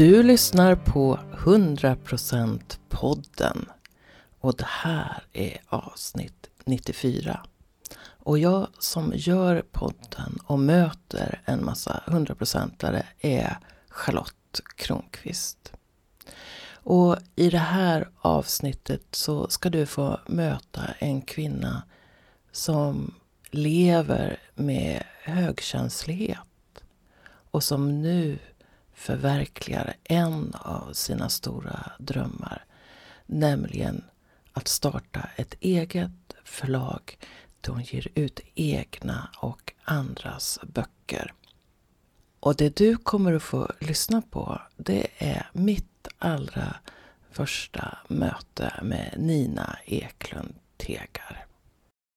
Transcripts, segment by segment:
Du lyssnar på 100% podden och det här är avsnitt 94. Och jag som gör podden och möter en massa 100%are är Charlotte Kronqvist. Och i det här avsnittet så ska du få möta en kvinna som lever med högkänslighet och som nu förverkligar en av sina stora drömmar. Nämligen att starta ett eget förlag där hon ger ut egna och andras böcker. Och det du kommer att få lyssna på det är mitt allra första möte med Nina Eklund Tegar.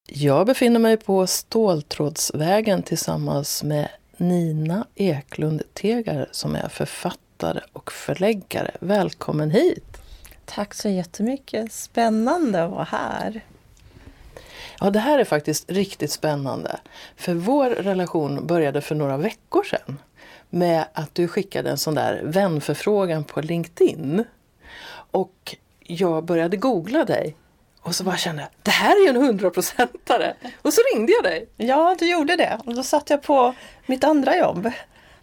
Jag befinner mig på Ståltrådsvägen tillsammans med Nina Eklund Tegar som är författare och förläggare. Välkommen hit! Tack så jättemycket! Spännande att vara här. Ja, det här är faktiskt riktigt spännande. För vår relation började för några veckor sedan med att du skickade en sån där vänförfrågan på LinkedIn. Och jag började googla dig och så bara kände jag, det här är ju en hundraprocentare. Och så ringde jag dig. Ja, du gjorde det. Och då satt jag på mitt andra jobb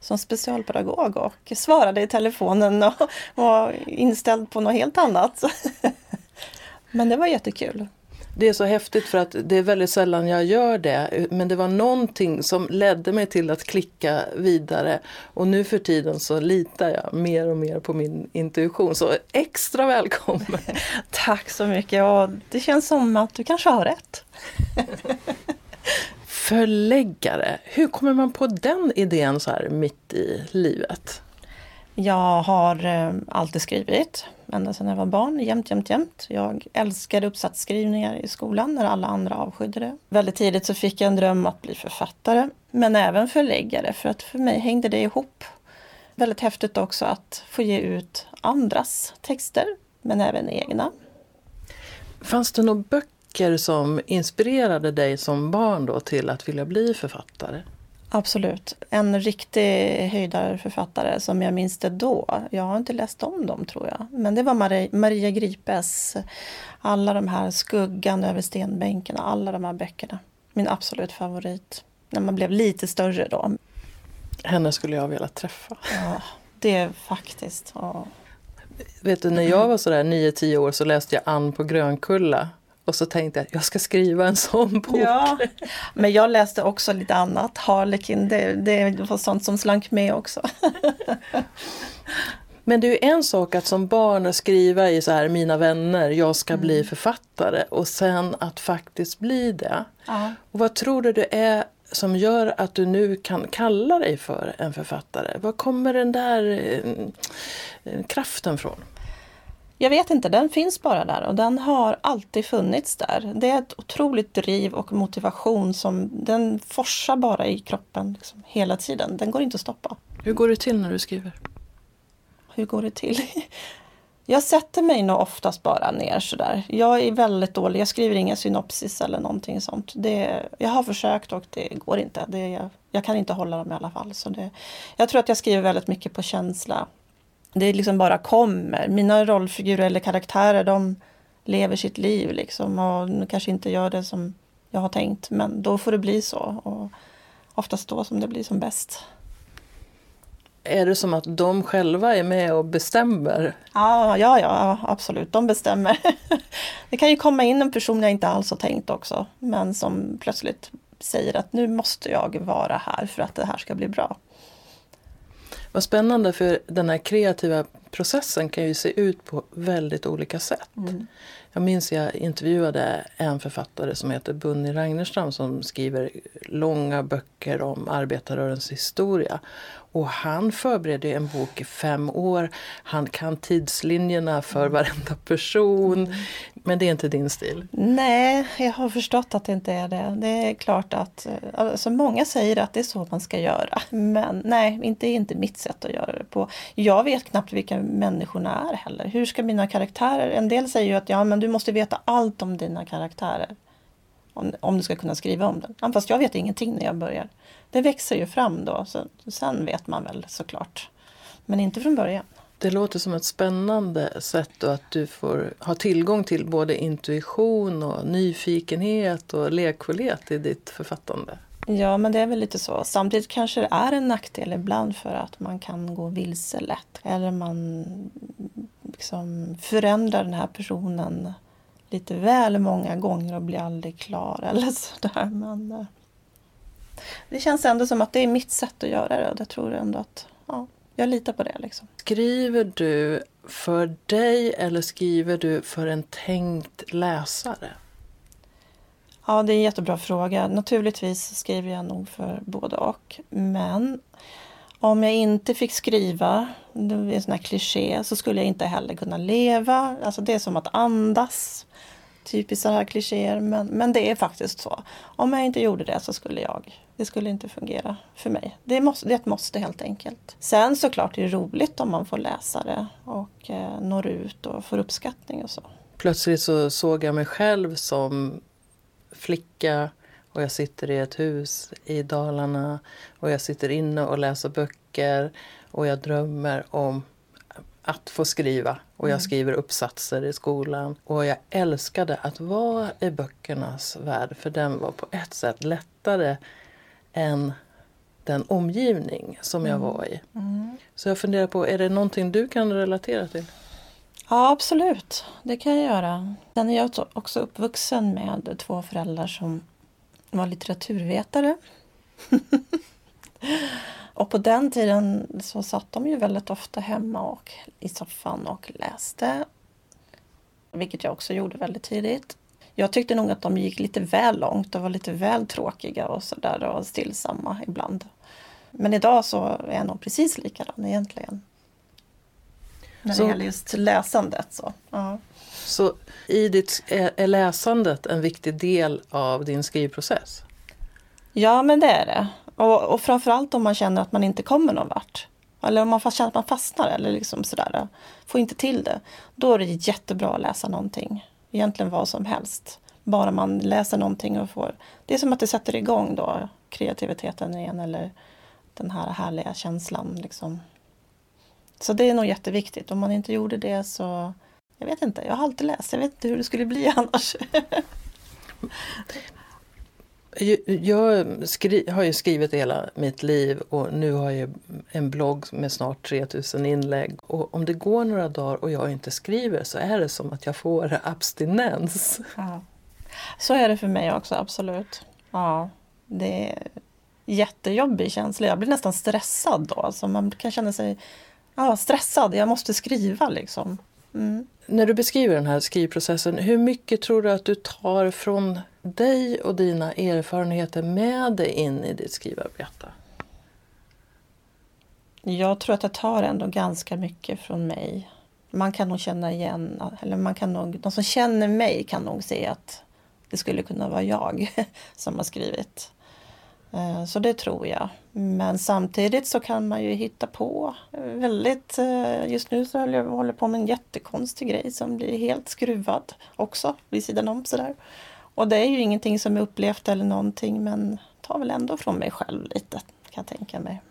som specialpedagog och svarade i telefonen och var inställd på något helt annat. Men det var jättekul. Det är så häftigt för att det är väldigt sällan jag gör det. Men det var någonting som ledde mig till att klicka vidare. Och nu för tiden så litar jag mer och mer på min intuition. Så extra välkommen! Tack så mycket! Och det känns som att du kanske har rätt. Förläggare, hur kommer man på den idén så här mitt i livet? Jag har eh, alltid skrivit, ända sedan jag var barn, jämt, jämt, jämt. Jag älskade uppsatsskrivningar i skolan när alla andra avskydde det. Väldigt tidigt så fick jag en dröm att bli författare, men även förläggare, för att för mig hängde det ihop. Väldigt häftigt också att få ge ut andras texter, men även egna. Fanns det några böcker som inspirerade dig som barn då till att vilja bli författare? Absolut. En riktig höjdarförfattare som jag minns det då. Jag har inte läst om dem tror jag. Men det var Maria, Maria Gripes Alla de här Skuggan över stenbänken, alla de här böckerna. Min absolut favorit. När man blev lite större då. Henne skulle jag vilja träffa. Ja, det är faktiskt. Ja. Vet du, när jag var sådär 9-10 år så läste jag Ann på Grönkulla. Och så tänkte jag jag ska skriva en sån bok. Ja, men jag läste också lite annat. Harlekin, det, det var sånt som slank med också. Men det är ju en sak att som barn skriva i så här Mina vänner, jag ska mm. bli författare och sen att faktiskt bli det. Ja. Och vad tror du det är som gör att du nu kan kalla dig för en författare? Var kommer den där eh, kraften från? Jag vet inte, den finns bara där och den har alltid funnits där. Det är ett otroligt driv och motivation som den forsar bara i kroppen liksom, hela tiden. Den går inte att stoppa. Hur går det till när du skriver? Hur går det till? Jag sätter mig nog oftast bara ner sådär. Jag är väldigt dålig, jag skriver inga synopsis eller någonting sånt. Det, jag har försökt och det går inte. Det, jag, jag kan inte hålla dem i alla fall. Så det, jag tror att jag skriver väldigt mycket på känsla det liksom bara kommer. Mina rollfigurer eller karaktärer de lever sitt liv liksom och kanske inte gör det som jag har tänkt. Men då får det bli så. Och oftast då som det blir som bäst. Är det som att de själva är med och bestämmer? Ja, ja, ja absolut. De bestämmer. Det kan ju komma in en person jag inte alls har tänkt också. Men som plötsligt säger att nu måste jag vara här för att det här ska bli bra. Vad spännande för den här kreativa processen kan ju se ut på väldigt olika sätt. Mm. Jag minns jag intervjuade en författare som heter Bunny Ragnerstam som skriver långa böcker om arbetarrörelsens historia. Och han förbereder en bok i fem år. Han kan tidslinjerna för varenda person. Men det är inte din stil? Nej, jag har förstått att det inte är det. Det är klart att alltså många säger att det är så man ska göra. Men nej, inte, det är inte mitt sätt att göra det på. Jag vet knappt vilka människorna är heller. Hur ska mina karaktärer... En del säger ju att ja, men du måste veta allt om dina karaktärer. Om, om du ska kunna skriva om den. Fast jag vet ingenting när jag börjar. Det växer ju fram då. Så, sen vet man väl såklart. Men inte från början. Det låter som ett spännande sätt då att du får ha tillgång till både intuition och nyfikenhet och lekfullhet i ditt författande. Ja, men det är väl lite så. Samtidigt kanske det är en nackdel ibland för att man kan gå vilse lätt. Eller man liksom förändrar den här personen lite väl många gånger och blir aldrig klar eller sådär. Men eh, det känns ändå som att det är mitt sätt att göra det och jag tror ändå att ja, jag litar på det. Liksom. Skriver du för dig eller skriver du för en tänkt läsare? Ja, det är en jättebra fråga. Naturligtvis skriver jag nog för både och. Men om jag inte fick skriva, det är en sån här kliché, så skulle jag inte heller kunna leva. Alltså det är som att andas. Typiskt sådana här klichéer, men, men det är faktiskt så. Om jag inte gjorde det så skulle jag, det skulle inte fungera för mig. Det, måste, det är ett måste helt enkelt. Sen såklart är det roligt om man får läsa det och eh, når ut och får uppskattning och så. Plötsligt så såg jag mig själv som flicka och jag sitter i ett hus i Dalarna och jag sitter inne och läser böcker och jag drömmer om att få skriva och jag mm. skriver uppsatser i skolan. Och jag älskade att vara i böckernas värld för den var på ett sätt lättare än den omgivning som jag mm. var i. Mm. Så jag funderar på, är det någonting du kan relatera till? Ja, absolut. Det kan jag göra. Sen är jag också uppvuxen med två föräldrar som var litteraturvetare. och på den tiden så satt de ju väldigt ofta hemma och i soffan och läste. Vilket jag också gjorde väldigt tidigt. Jag tyckte nog att de gick lite väl långt och var lite väl tråkiga och sådär och stillsamma ibland. Men idag så är jag nog precis likadan egentligen. När så, det gäller just läsandet. Så, ja så i ditt, eh, är läsandet en viktig del av din skrivprocess? Ja, men det är det. Och, och framförallt om man känner att man inte kommer någon vart. Eller om man känner att man fastnar eller liksom sådär, eh, får inte till det. Då är det jättebra att läsa någonting. Egentligen vad som helst. Bara man läser någonting och får... Det är som att det sätter igång då kreativiteten igen eller den här härliga känslan. Liksom. Så det är nog jätteviktigt. Om man inte gjorde det så... Jag vet inte, jag har alltid läst. Jag vet inte hur det skulle bli annars. Jag har ju skrivit hela mitt liv och nu har jag en blogg med snart 3000 inlägg. Och om det går några dagar och jag inte skriver så är det som att jag får abstinens. Ja. Så är det för mig också, absolut. Ja, det är jättejobbig känsla. Jag blir nästan stressad då. Alltså man kan känna sig ja, stressad. Jag måste skriva liksom. Mm. När du beskriver den här skrivprocessen, hur mycket tror du att du tar från dig och dina erfarenheter med dig in i ditt skrivarbete? Jag tror att jag tar ändå ganska mycket från mig. Man kan nog känna igen, eller man kan nog, de som känner mig kan nog se att det skulle kunna vara jag som har skrivit. Eh, så det tror jag. Men samtidigt så kan man ju hitta på väldigt... Eh, just nu så håller jag håller på med en jättekonstig grej som blir helt skruvad också vid sidan om sådär. Och det är ju ingenting som är upplevt eller någonting men tar väl ändå från mig själv lite kan jag tänka mig.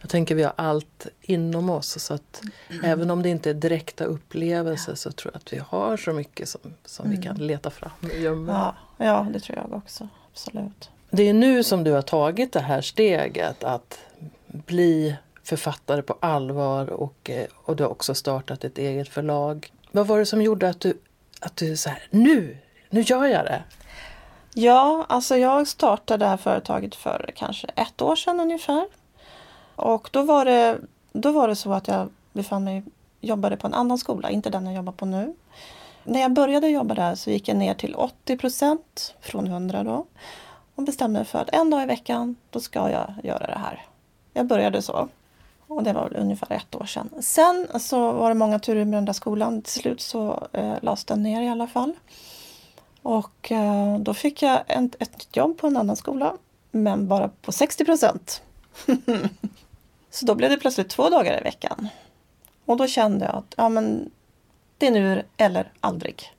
Jag tänker vi har allt inom oss så att mm. även om det inte är direkta upplevelser så tror jag att vi har så mycket som, som mm. vi kan leta fram och gömma. Ja, ja, det tror jag också. Absolut. Det är nu som du har tagit det här steget att bli författare på allvar och, eh, och du har också startat ett eget förlag. Vad var det som gjorde att du, att du så här, nu, nu gör jag det? Ja, alltså jag startade det här företaget för kanske ett år sedan ungefär. Och då var det, då var det så att jag befann mig, jobbade på en annan skola, inte den jag jobbar på nu. När jag började jobba där så gick jag ner till 80 procent från 100 då och bestämde mig för att en dag i veckan, då ska jag göra det här. Jag började så. Och det var väl ungefär ett år sedan. Sen så var det många turer med den där skolan. Till slut så eh, lades den ner i alla fall. Och eh, då fick jag en, ett jobb på en annan skola. Men bara på 60 procent. så då blev det plötsligt två dagar i veckan. Och då kände jag att ja, men det är nu eller aldrig.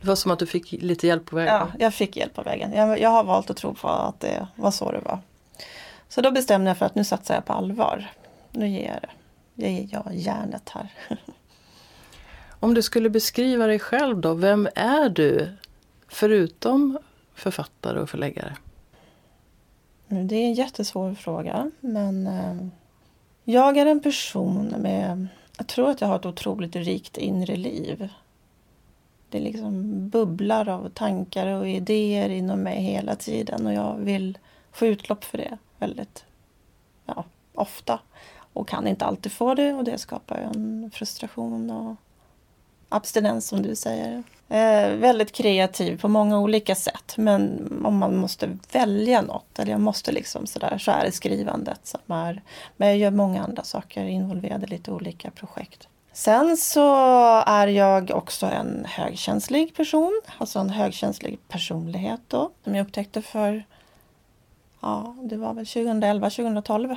Det var som att du fick lite hjälp på vägen? Ja, jag fick hjälp på vägen. Jag, jag har valt att tro på att det var så det var. Så då bestämde jag för att nu satsar jag på allvar. Nu ger jag det det är jag, hjärnet här. Om du skulle beskriva dig själv då, vem är du? Förutom författare och förläggare. Det är en jättesvår fråga men eh, jag är en person med, jag tror att jag har ett otroligt rikt inre liv. Det liksom bubblar av tankar och idéer inom mig hela tiden och jag vill få utlopp för det väldigt ja, ofta. Och kan inte alltid få det och det skapar en frustration och abstinens som du säger. Eh, väldigt kreativ på många olika sätt men om man måste välja något eller jag måste liksom sådär så är det skrivandet som är. Men jag gör många andra saker, involverade i lite olika projekt. Sen så är jag också en högkänslig person, alltså en högkänslig personlighet då som jag upptäckte för, ja det var väl 2011, 2012.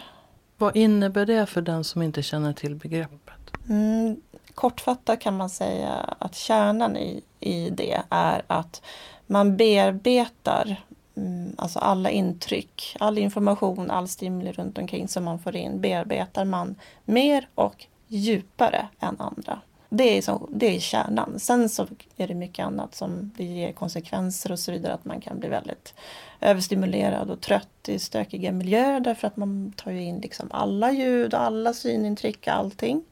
Vad innebär det för den som inte känner till begreppet? Mm, kortfattat kan man säga att kärnan i, i det är att man bearbetar mm, alltså alla intryck, all information, all stimuli runt omkring som man får in bearbetar man mer och djupare än andra. Det är, så, det är kärnan. Sen så är det mycket annat som det ger konsekvenser och så vidare. Att man kan bli väldigt överstimulerad och trött i stökiga miljöer därför att man tar ju in liksom alla ljud, alla synintryck, allting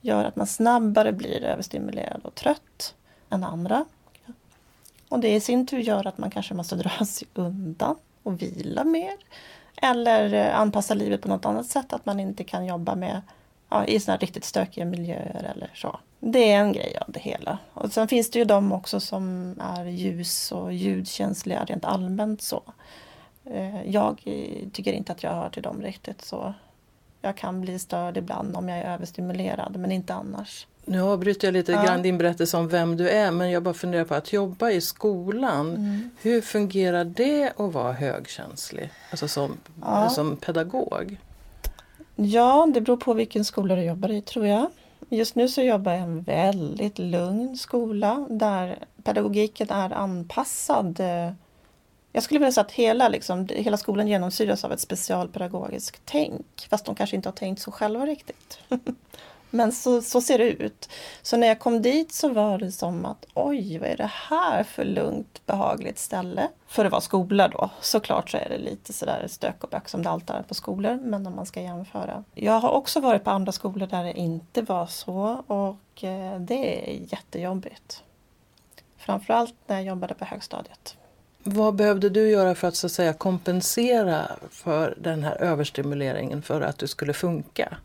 gör att man snabbare blir överstimulerad och trött än andra. Och det i sin tur gör att man kanske måste dra sig undan och vila mer. Eller eh, anpassa livet på något annat sätt, att man inte kan jobba med ja, i såna riktigt stökiga miljöer eller så. Det är en grej av det hela. Och sen finns det ju de också som är ljus och ljudkänsliga rent allmänt så. Eh, jag tycker inte att jag hör till dem riktigt så jag kan bli störd ibland om jag är överstimulerad, men inte annars. Nu avbryter jag lite ja. grann din berättelse om vem du är, men jag bara funderar på att jobba i skolan. Mm. Hur fungerar det att vara högkänslig, alltså som, ja. som pedagog? Ja, det beror på vilken skola du jobbar i tror jag. Just nu så jobbar jag i en väldigt lugn skola där pedagogiken är anpassad jag skulle vilja säga att hela, liksom, hela skolan genomsyras av ett specialpedagogiskt tänk. Fast de kanske inte har tänkt så själva riktigt. Men så, så ser det ut. Så när jag kom dit så var det som att oj, vad är det här för lugnt behagligt ställe? För att vara skola då. Såklart så är det lite sådär stök och bök som det alltid är på skolor. Men om man ska jämföra. Jag har också varit på andra skolor där det inte var så och eh, det är jättejobbigt. Framförallt när jag jobbade på högstadiet. Vad behövde du göra för att, så att säga, kompensera för den här överstimuleringen för att du skulle funka?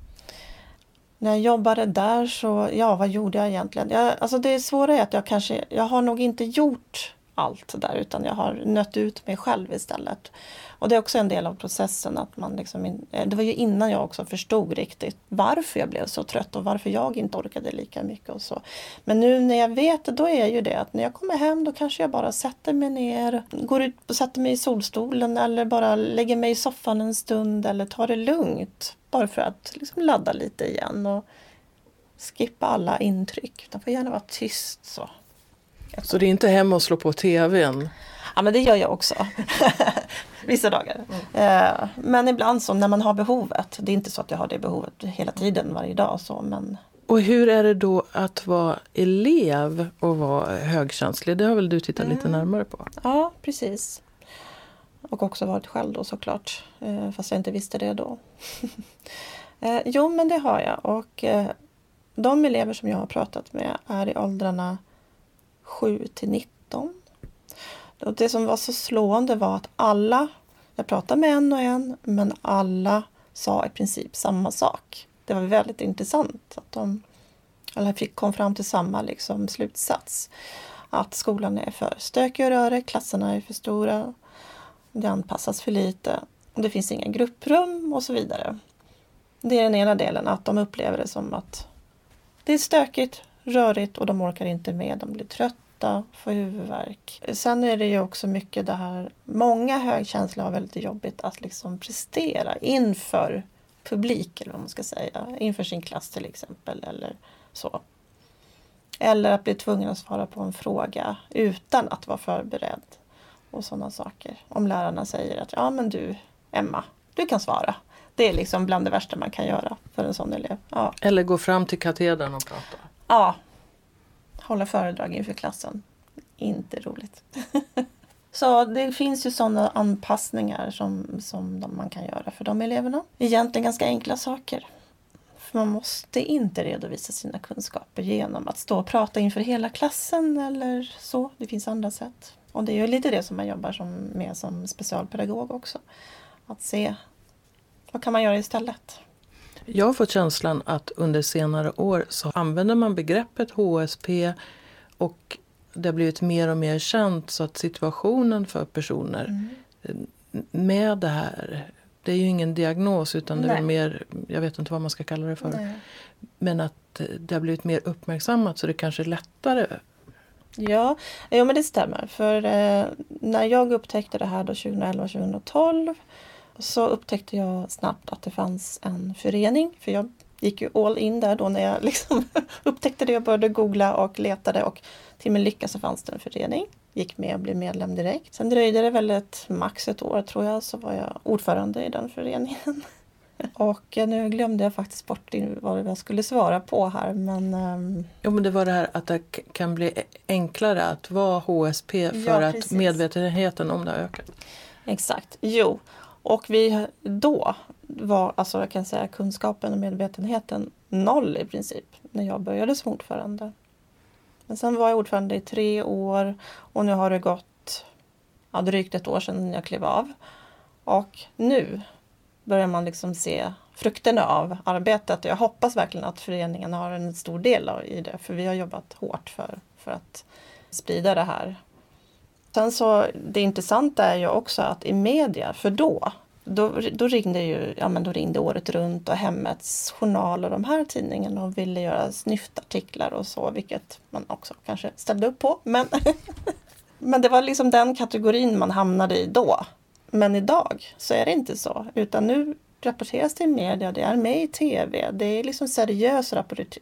När jag jobbade där så, ja vad gjorde jag egentligen? Jag, alltså det svåra är att jag kanske, jag har nog inte gjort allt där utan jag har nött ut mig själv istället. Och det är också en del av processen att man liksom, eh, det var ju innan jag också förstod riktigt varför jag blev så trött och varför jag inte orkade lika mycket och så. Men nu när jag vet det, då är ju det att när jag kommer hem då kanske jag bara sätter mig ner, går ut och sätter mig i solstolen eller bara lägger mig i soffan en stund eller tar det lugnt. Bara för att liksom ladda lite igen och skippa alla intryck. Det får gärna vara tyst så. Så det är inte hem och slå på tvn? Ja men det gör jag också. Vissa dagar. Mm. Eh, men ibland så när man har behovet. Det är inte så att jag har det behovet hela tiden varje dag. Så, men... Och hur är det då att vara elev och vara högkänslig? Det har väl du tittat mm. lite närmare på? Ja precis. Och också varit själv då såklart. Eh, fast jag inte visste det då. eh, jo men det har jag. Och de elever som jag har pratat med är i åldrarna 7 till 19. Och det som var så slående var att alla, jag pratade med en och en, men alla sa i princip samma sak. Det var väldigt intressant att de alla fick, kom fram till samma liksom, slutsats. Att skolan är för stökig och rörig, klasserna är för stora, det anpassas för lite, och det finns inga grupprum och så vidare. Det är den ena delen, att de upplever det som att det är stökigt, rörigt och de orkar inte med, de blir trötta får huvudvärk. Sen är det ju också mycket det här, många högkänsliga har väldigt jobbigt att liksom prestera inför publik eller vad man ska säga, inför sin klass till exempel eller så. Eller att bli tvungen att svara på en fråga utan att vara förberedd och sådana saker. Om lärarna säger att ja men du Emma, du kan svara. Det Det är liksom bland det värsta man kan göra för en sån elev. Ja, Eller gå fram till katedern och prata ja. hålla föredrag inför klassen. Inte roligt. Så det finns ju sådana anpassningar som, som de- man kan göra för de eleverna. Egentligen ganska enkla saker. För man måste inte redovisa sina kunskaper genom att stå och prata inför hela klassen eller så. Det finns andra sätt. Och det är ju lite det som man jobbar som, med som specialpedagog också. Att se vad kan man göra istället. Jag har fått känslan att under senare år så använder man begreppet HSP och det har blivit mer och mer känt så att situationen för personer med det här, det är ju ingen diagnos utan det är Nej. mer, jag vet inte vad man ska kalla det för, men att det har blivit mer uppmärksammat så det kanske är lättare. Ja, jo, men det stämmer. För eh, när jag upptäckte det här då 2011-2012 så upptäckte jag snabbt att det fanns en förening. För jag gick ju all in där då när jag liksom upptäckte det. Jag började googla och letade och till min lycka så fanns det en förening. Gick med och blev medlem direkt. Sen dröjde det väl ett max ett år tror jag så var jag ordförande i den föreningen. Och eh, nu glömde jag faktiskt bort vad jag skulle svara på här men ehm, Jo men det var det här att det kan bli enklare att vara HSP för Ja, att medvetenheten om det har ökat. Exakt, jo. Och vi då var, alltså jag kan säga kunskapen och medvetenheten noll i princip när jag började som ordförande. Men sen var jag ordförande i tre år och nu har det gått ja, drygt ett år sedan jag klev av. Och nu börjar man liksom se frukterna av arbetet. Jag hoppas verkligen att föreningen har en stor del i det för vi har jobbat hårt för, för att sprida det här Sen så det intressanta är ju också att i media, för då, då, då ringde ju, ja men då ringde Året Runt och Hemmets Journal och de här tidningarna och ville göra snyftartiklar och så, vilket man också kanske ställde upp på. Men, men det var liksom den kategorin man hamnade i då. Men idag så är det inte så, utan nu rapporteras det i media, det är med i tv, det är liksom seriös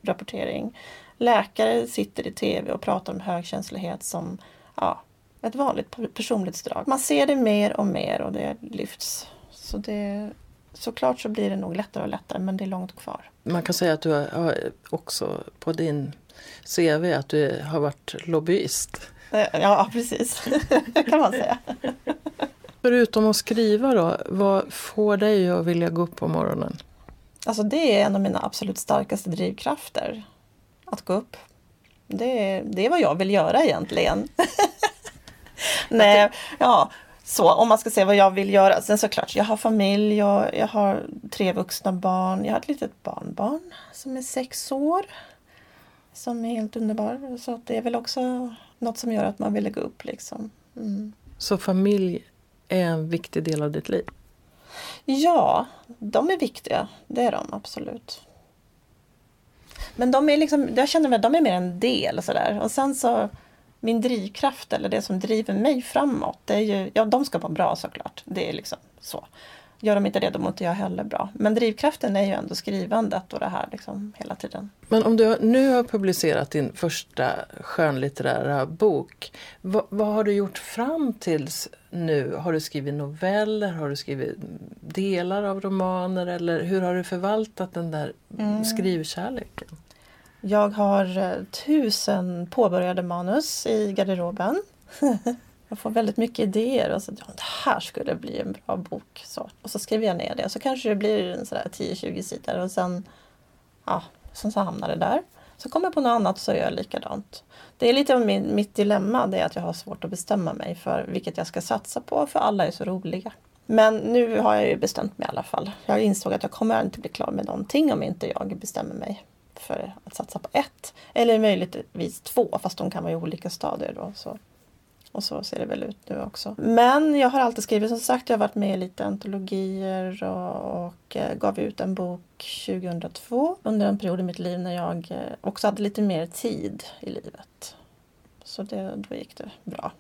rapportering. Läkare sitter i tv och pratar om högkänslighet som ja, ett vanligt personlighetsdrag. Man ser det mer och mer och det lyfts. Så det, såklart så blir det nog lättare och lättare men det är långt kvar. Man kan säga att du har också på din CV att du har varit lobbyist. Eh, Ja, precis. kan man säga. Förutom att skriva då, vad får dig att vilja gå upp på morgonen? Alltså det är en av mina absolut starkaste drivkrafter. Att gå upp. Det är, det är vad jag vill göra egentligen. Nej, ja, så om man ska säga vad jag vill göra. Sen såklart, jag har familj och jag har tre vuxna barn. Jag har ett litet barnbarn som är sex år. Som är helt underbar. Så det är väl också något som gör att man vill gå upp liksom. Mm. Så familj är en viktig del av ditt liv? Ja, de är viktiga. Det är de absolut. Men de är liksom, jag känner att de är mer en del sådär. Och sen så min drivkraft eller det som driver mig framåt, det är ju, ja de ska vara bra såklart. Det är liksom så. Gör de inte det, då mår inte jag heller bra. Men drivkraften är ju ändå skrivandet och det här liksom hela tiden. Men om du nu har publicerat din första skönlitterära bok, vad, vad har du gjort fram tills nu? Har du skrivit noveller? Har du skrivit delar av romaner? Eller hur har du förvaltat den där skrivkärleken? Jag har eh, tusen påbörjade manus i garderoben. jag får väldigt mycket idéer och så ja, det här skulle bli en bra bok. Så. Och så skriver jag ner det så kanske det blir 10-20 sidor och sen, ja, sen så hamnar det där. Så kommer jag på något annat så gör jag likadant. Det är lite av min, mitt dilemma, det är att jag har svårt att bestämma mig för vilket jag ska satsa på för alla är så roliga. Men nu har jag ju bestämt mig i alla fall. Jag insåg att jag kommer inte bli klar med någonting om inte jag bestämmer mig för att satsa på ett. Eller möjligtvis två, fast de kan vara i olika stadier då. Så. Och så ser det väl ut nu också. Men jag har alltid skrivit, som sagt, jag har varit med i lite antologier och, och gav ut en bok 2002 under en period i mitt liv när jag eh, också hade lite mer tid i livet. Så det, då gick det bra.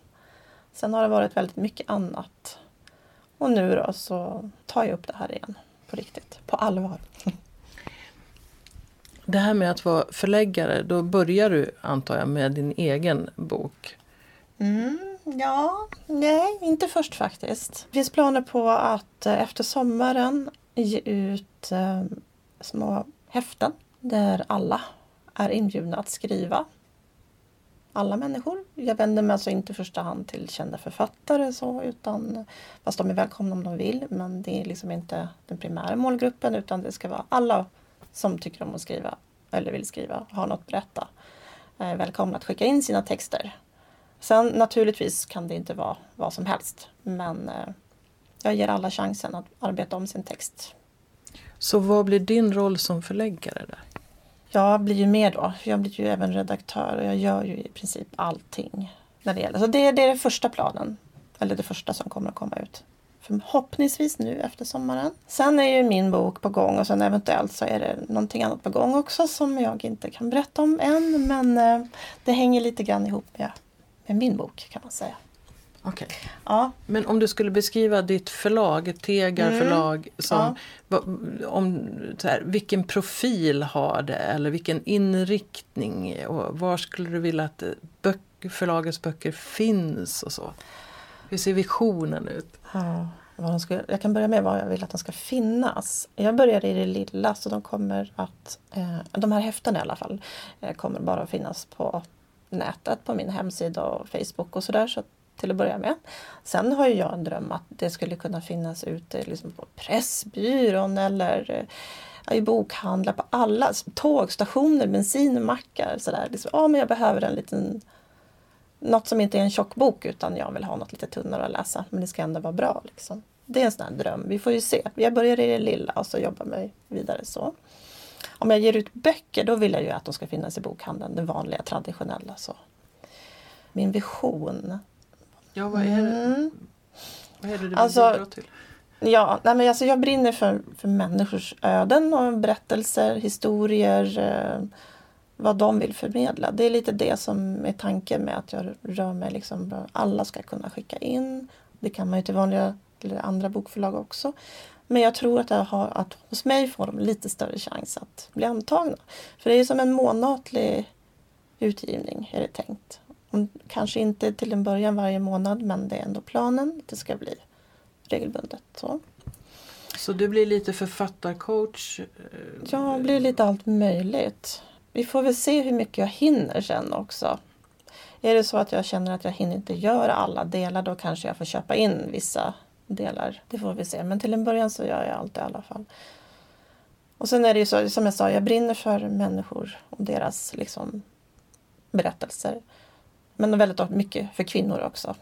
Sen har det varit väldigt mycket annat. Och nu då så tar jag upp det här igen. På riktigt. På allvar. Det här med att vara förläggare, då börjar du antar jag med din egen bok. Mm, ja, nej, inte först faktiskt. Det finns planer på att eh, efter sommaren ge ut eh, små häften där alla är inbjudna att skriva. Alla människor. Jag vänder mig alltså inte i första hand till kända författare så, utan, fast de är välkomna om de vill. Men det är liksom inte den primära målgruppen utan det ska vara alla som tycker om att skriva eller vill skriva, har något att berätta. Är välkomna att skicka in sina texter. Sen naturligtvis kan det inte vara vad som helst men eh, jag ger alla chansen att arbeta om sin text. Så vad blir din roll som förläggare där? Jag blir ju med då. Jag blir ju även redaktör och jag gör ju i princip allting. När det, gäller. Så det, det är den första planen. Eller det första som kommer att komma ut. Förhoppningsvis nu efter sommaren. Sen är ju min bok på gång och sen eventuellt så är det någonting annat på gång också som jag inte kan berätta om än. Men eh, det hänger lite grann ihop med, med min bok kan man säga. Okay. Ja. Men om du skulle beskriva ditt förlag, Tegar Mm. förlag, som, Ja. om, så här, vilken profil har det eller vilken inriktning och var skulle du vilja att eh, böck, förlagets böcker finns och så? Hur ser visionen ut? Ja, vad de ska, jag kan börja med vad jag vill att de ska finnas. Jag börjar i det lilla så de kommer att, eh, de här häftena i alla fall, eh, kommer bara att finnas på nätet, på min hemsida och Facebook och sådär. Så till att börja med. Sen har ju jag en dröm att det skulle kunna finnas ute liksom på Pressbyrån eller eh, i bokhandlar, på alla tågstationer, bensinmackar. Sådär. Liksom, ja, men jag behöver en liten något som inte är en tjock bok utan jag vill ha något lite tunnare att läsa. Men det ska ändå vara bra. Liksom. Det är en sån här dröm. Vi får ju se. Jag börjar i det lilla och så jobbar mig vidare så. Om jag ger ut böcker då vill jag ju att de ska finnas i bokhandeln. Det vanliga traditionella. Så. Min vision. Ja, vad är det, Mm. vad är det du vill Alltså- bidra till? Ja, nej men alltså jag brinner för, för människors öden och berättelser, historier, eh, vad de vill förmedla. Det är lite det som är tanken med att jag rör mig. Liksom, alla ska kunna skicka in. Det kan man ju till vanliga eller andra bokförlag också. Men jag tror att, jag har, att hos mig får de lite större chans att bli antagna. För det är ju som en månatlig utgivning är det tänkt. Kanske inte till en början varje månad men det är ändå planen. Det ska bli regelbundet. Så. Så du blir lite författarcoach? eh, Jag blir lite allt möjligt. Vi får väl se hur mycket jag hinner sen också. Är det så att jag känner att jag hinner inte göra alla delar då kanske jag får köpa in vissa delar. Det får vi se. Men till en början så gör jag allt i alla fall. Och sen är det ju så, som jag sa, jag brinner för människor och deras liksom, berättelser. Men väldigt mycket för kvinnor också.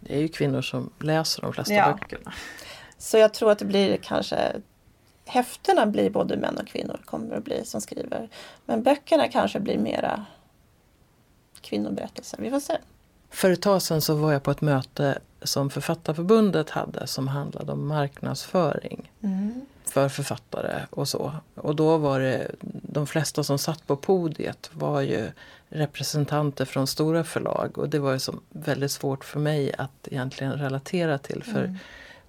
Det är ju kvinnor som läser de flesta Ja. böckerna. Så jag tror att det blir kanske Häftena blir både män och kvinnor kommer att bli som skriver. Men böckerna kanske blir mera kvinnoberättelser. Vi får se. För ett tag sedan så var jag på ett möte som Författarförbundet hade som handlade om marknadsföring för författare och så. Och då var det, de flesta som satt på podiet var ju representanter från stora förlag och det var ju som väldigt svårt för mig att egentligen relatera till för Mm.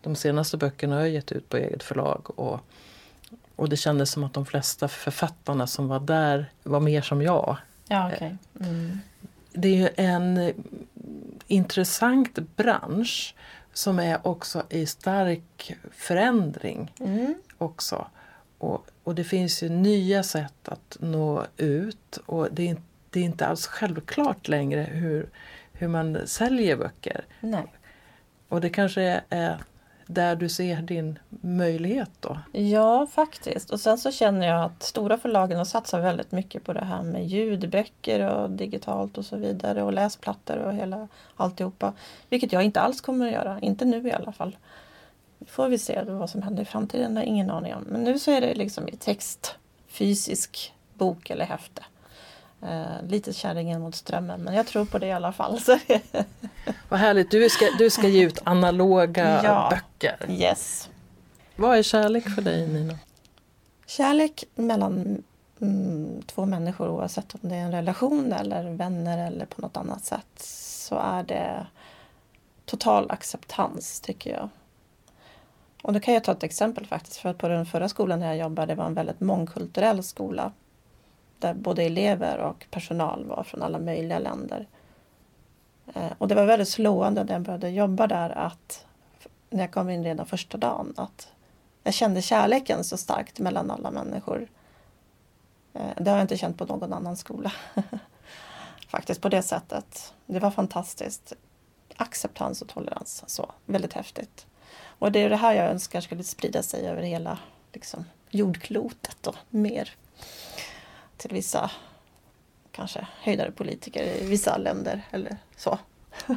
de senaste böckerna har jag gett ut på eget förlag och, och det kändes som att de flesta författarna som var där var mer som jag. Ja, okej. Mm. Det är ju en intressant bransch som är också i stark förändring Mm. också. Och, och det finns ju nya sätt att nå ut och det är, inte- det är inte alls självklart längre hur, hur man säljer böcker. Nej. Och det kanske är där du ser din möjlighet då. Ja, faktiskt. Och sen så känner jag att stora förlagen har satsat väldigt mycket på det här med ljudböcker och digitalt och så vidare och läsplattor och hela alltihopa. Vilket jag inte alls kommer att göra, inte nu i alla fall. Får vi se vad som händer i framtiden, det har jag ingen aning om. Men nu så är det liksom i text, fysisk bok eller häfte. Eh, lite kärringen mot strömmen, men jag tror på det i alla fall. Så Vad härligt, du ska, du ska ge ut analoga Ja. böcker. yes. Vad är kärlek för dig Nina? Kärlek mellan mm, två människor oavsett om det är en relation eller vänner eller på något annat sätt så är det total acceptans tycker jag. Och då kan jag ta ett exempel faktiskt för att på den förra skolan där jag jobbade var en väldigt mångkulturell skola där både elever och personal var från alla möjliga länder. Eh, och det var väldigt slående när jag började jobba där att när jag kom in redan första dagen att jag kände kärleken så starkt mellan alla människor. Eh, det har jag inte känt på någon annan skola. Faktiskt på det sättet. Det var fantastiskt. Acceptans och tolerans. Så, väldigt häftigt. Och det är det här jag önskar skulle sprida sig över hela liksom, jordklotet och mer. Till vissa kanske höjdare politiker i vissa länder eller så.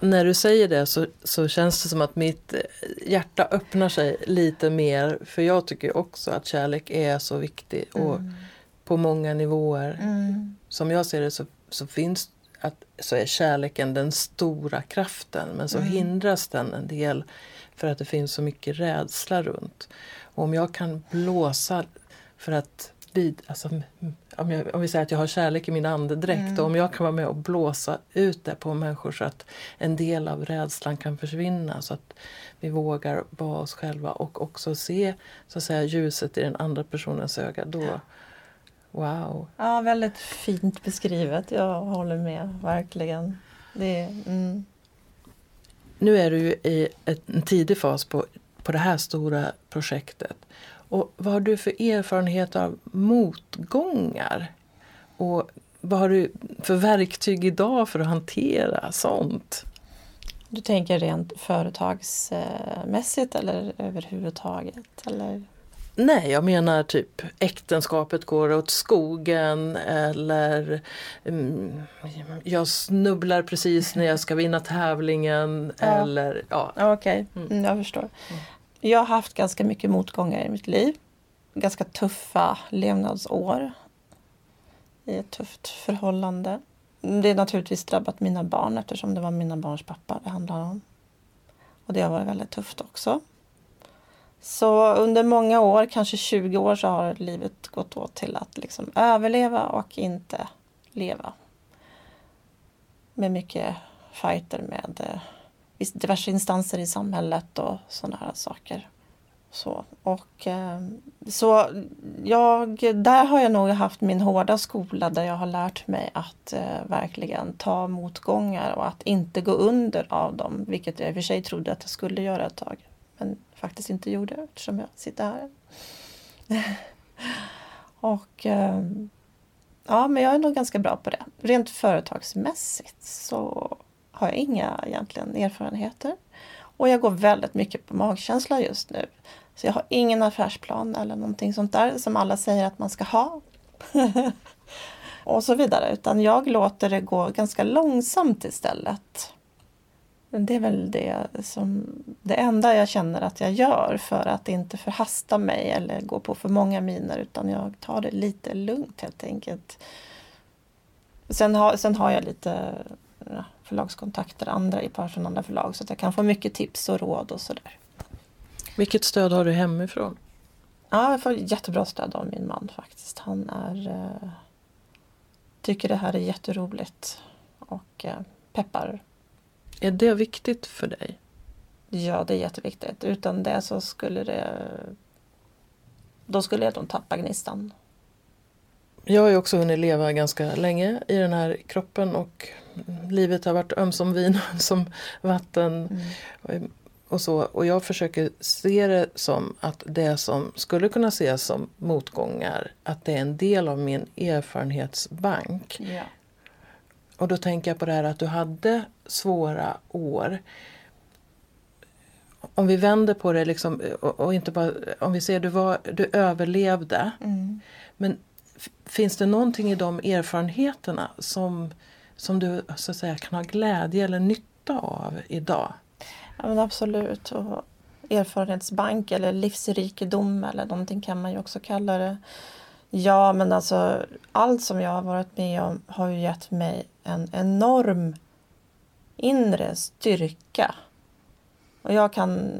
När du säger det så, så känns det som att mitt hjärta öppnar sig lite mer. För jag tycker också att kärlek är så viktig och mm. på många nivåer. Mm. Som jag ser det så, så finns att, så är kärleken den stora kraften men så mm. hindras den en del för att det finns så mycket rädsla runt. Och om jag kan blåsa för att vid, alltså, om, jag, om vi säger att jag har kärlek i min andedräkt mm. och om jag kan vara med och blåsa ut det på människor så att en del av rädslan kan försvinna så att vi vågar vara oss själva och också se så att säga, ljuset i den andra personens öga. Då, ja. Wow! Ja, väldigt fint beskrivet. Jag håller med, verkligen. Det, mm. Nu är du ju i en tidig fas på, på det här stora projektet. Och vad har du för erfarenhet av motgångar? Och vad har du för verktyg idag för att hantera sånt? Du tänker rent företagsmässigt eller överhuvudtaget? Eller? Nej, jag menar typ äktenskapet går åt skogen eller um, jag snubblar precis när jag ska vinna tävlingen. Ja. Eller, ja. Okej, okay. mm. jag förstår. Mm. Jag har haft ganska mycket motgångar i mitt liv. Ganska tuffa levnadsår. I ett tufft förhållande. Det har naturligtvis drabbat mina barn eftersom det var mina barns pappa det handlade om. Och det har varit väldigt tufft också. Så under många år, kanske 20 år, så har livet gått åt till att liksom överleva och inte leva. Med mycket fighter med eh, diverse instanser i samhället och sådana här saker. Så, och, eh, så jag, där har jag nog haft min hårda skola där jag har lärt mig att eh, verkligen ta motgångar och att inte gå under av dem, vilket jag i och för sig trodde att jag skulle göra ett tag. Men faktiskt inte gjorde eftersom jag sitter här. och eh, ja, men jag är nog ganska bra på det. Rent företagsmässigt så har jag inga egentligen erfarenheter. Och jag går väldigt mycket på magkänsla just nu. Så jag har ingen affärsplan eller någonting sånt där som alla säger att man ska ha. och så vidare. Utan jag låter det gå ganska långsamt istället. Det är väl det som det enda jag känner att jag gör för att inte förhasta mig eller gå på för många miner utan jag tar det lite lugnt helt enkelt. Sen har, sen har jag lite förlagskontakter andra i från andra förlag så att jag kan få mycket tips och råd och sådär. Vilket stöd har du hemifrån? Ja, jag får jättebra stöd av min man faktiskt. Han är, eh, tycker det här är jätteroligt och eh, peppar. Är det viktigt för dig? Ja, det är jätteviktigt. Utan det så skulle det... Då skulle jag nog tappa gnistan. Jag har ju också hunnit leva ganska länge i den här kroppen och livet har varit ömsom vin, som vatten. Mm. Och, så. och jag försöker se det som att det som skulle kunna ses som motgångar, att det är en del av min erfarenhetsbank. Ja. Och då tänker jag på det här att du hade svåra år. Om vi vänder på det liksom, och, och inte bara, om vi ser du, var, du överlevde. Mm. Men finns det någonting i de erfarenheterna som som du så att säga, kan ha glädje eller nytta av idag? Ja, men absolut. Och erfarenhetsbank eller livsrikedom eller någonting kan man ju också kalla det. Ja, men alltså allt som jag har varit med om har ju gett mig en enorm inre styrka. Och jag kan...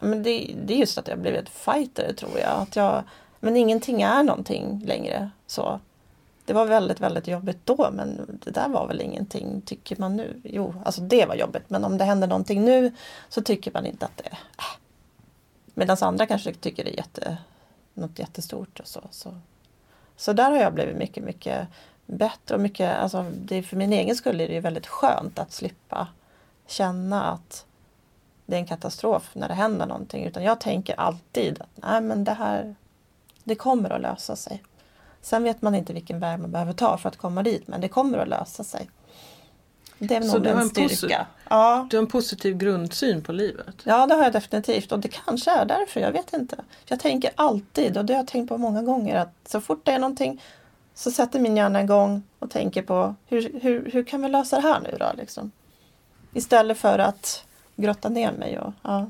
Men det, det är just att jag blivit fighter tror jag. Att jag men ingenting är någonting längre. så det var väldigt, väldigt jobbigt då men det där var väl ingenting tycker man nu. Jo, alltså det var jobbigt men om det händer någonting nu så tycker man inte att det är... Äh. Medan andra kanske tycker det är jätte, något jättestort. Och så, så. så där har jag blivit mycket, mycket bättre och mycket, alltså det, för min egen skull är det väldigt skönt att slippa känna att det är en katastrof när det händer någonting. Utan jag tänker alltid att nej, men det här det kommer att lösa sig. Sen vet man inte vilken väg man behöver ta för att komma dit men det kommer att lösa sig. Det är Så nog du har en styrka. Ja, Du har en positiv grundsyn på livet. ja, det har jag definitivt och det kanske är därför, jag vet inte. Jag tänker alltid och det har jag tänkt på många gånger att så fort det är någonting så sätter min hjärna igång och tänker på hur, hur, hur kan vi lösa det här nu då? Liksom. Istället för att grotta ner mig. Och, ja.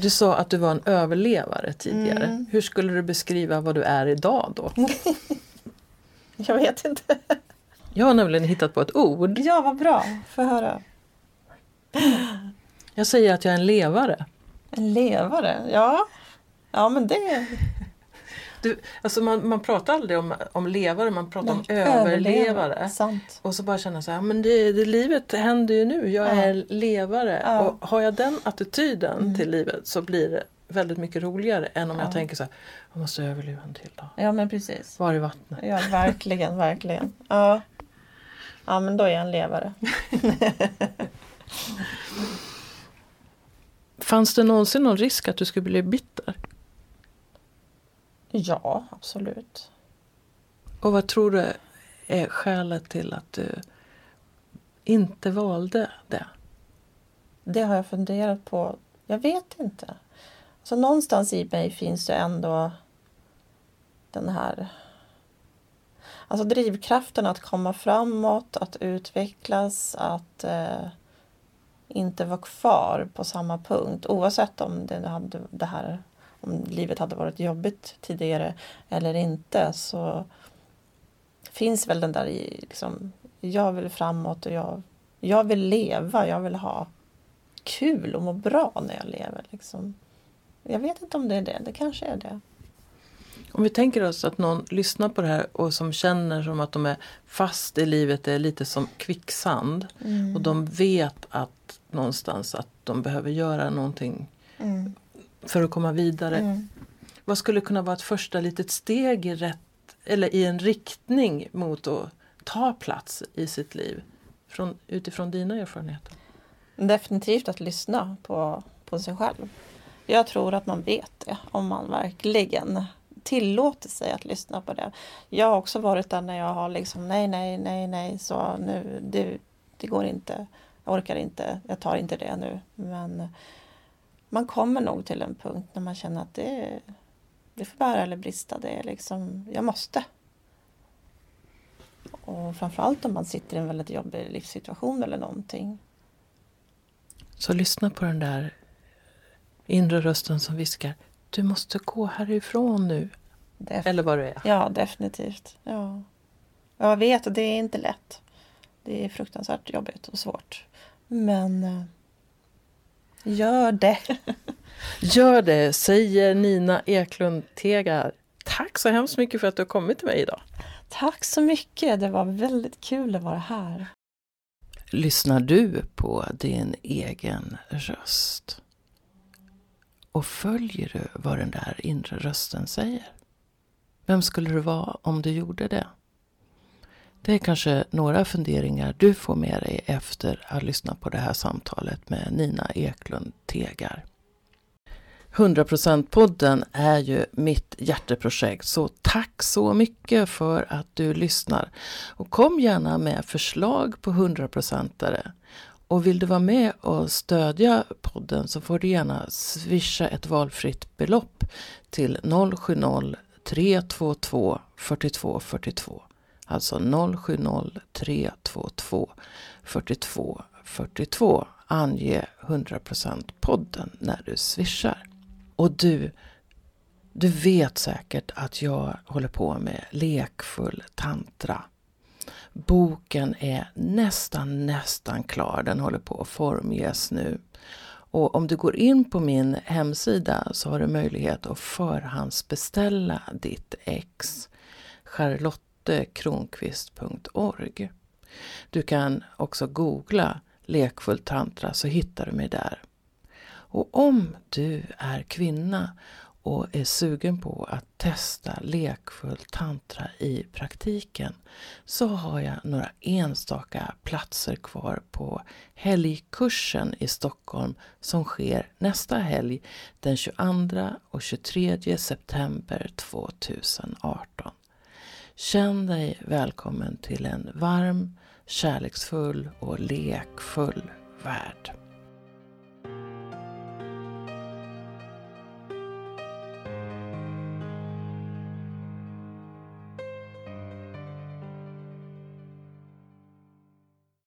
Du sa att du var en överlevare tidigare. Mm. Hur skulle du beskriva vad du är idag då? Jag vet inte. Jag har nämligen hittat på ett ord. Ja, vad bra. Få höra. Jag säger att jag är en levare. En levare, ja. Ja, men det... Du, alltså man, man pratar aldrig om, om levare, man pratar om överlevare. Sant. Och så bara känna så här, men det, det, livet händer ju nu, jag Ja. är levare. Ja. Och har jag den attityden Mm. till livet så blir det väldigt mycket roligare än om Ja. jag tänker så här, jag måste överleva en till dag. Ja, men precis. Var är vattnet? Ja, verkligen, verkligen. Ja. ja, men då är jag en levare. Fanns det någonsin någon risk att du skulle bli bitter? Ja, absolut. Och vad tror du är skälet till att du inte valde det? Det har jag funderat på. Jag vet inte. Så någonstans i mig finns det ändå den här Alltså drivkraften att komma framåt, att utvecklas, att eh, inte vara kvar på samma punkt oavsett om det, hade, det här, om livet hade varit jobbigt tidigare eller inte så finns väl den där i liksom, jag vill framåt och jag, jag vill leva, jag vill ha kul och må bra när jag lever. Liksom. Jag vet inte om det är det, det kanske är det. Om vi tänker oss att någon lyssnar på det här och som känner som att de är fast i livet, det är lite som kvicksand. Och de vet att någonstans att de behöver göra någonting Mm. För att komma vidare. Mm. Vad skulle kunna vara ett första litet steg i rätt eller i en riktning mot att ta plats i sitt liv? Från, utifrån dina erfarenheter. Definitivt att lyssna på, på sig själv. Jag tror att man vet det om man verkligen tillåter sig att lyssna på det. Jag har också varit där när jag har liksom nej, nej, nej, nej, så nu, det, det går inte, jag orkar inte, jag tar inte det nu. Men man kommer nog till en punkt när man känner att det, det får bära eller brista, det är liksom, jag måste. Och framförallt om man sitter i en väldigt jobbig livssituation eller någonting. Så lyssna på den där inre rösten som viskar Du måste gå härifrån nu. Det Eller vad det är. Ja, definitivt. Ja. Jag vet det är inte lätt. Det är fruktansvärt jobbigt och svårt. Men eh, gör det. Gör det, säger Nina Eklund Tegar. Tack så hemskt mycket för att du har kommit till mig idag. Tack så mycket. Det var väldigt kul att vara här. Lyssnar du på din egen röst? Och följer du vad den där inre rösten säger? Vem skulle du vara om du gjorde det? Det är kanske några funderingar du får med dig efter att ha lyssnat på det här samtalet med Nina Eklund Tegar. 100%-podden är ju mitt hjärteprojekt så tack så mycket för att du lyssnar. Och kom gärna med förslag på 100%are. Och vill du vara med och stödja podden så får du gärna swisha ett valfritt belopp till 070 322 42 42. Alltså 070 322 42 42. Ange 100% podden när du swishar. Och du, du vet säkert att jag håller på med lekfull tantra. Boken är nästan, nästan klar. Den håller på att formges nu. Och om du går in på min hemsida så har du möjlighet att förhandsbeställa ditt ex. Charlotte lottekronqvist.org. Du kan också googla lekfull tantra så hittar du mig där. Och om du är kvinna och är sugen på att testa lekfull tantra i praktiken så har jag några enstaka platser kvar på helgkursen i Stockholm som sker nästa helg den 22 och 23 september 2018. Känn dig välkommen till en varm, kärleksfull och lekfull värld.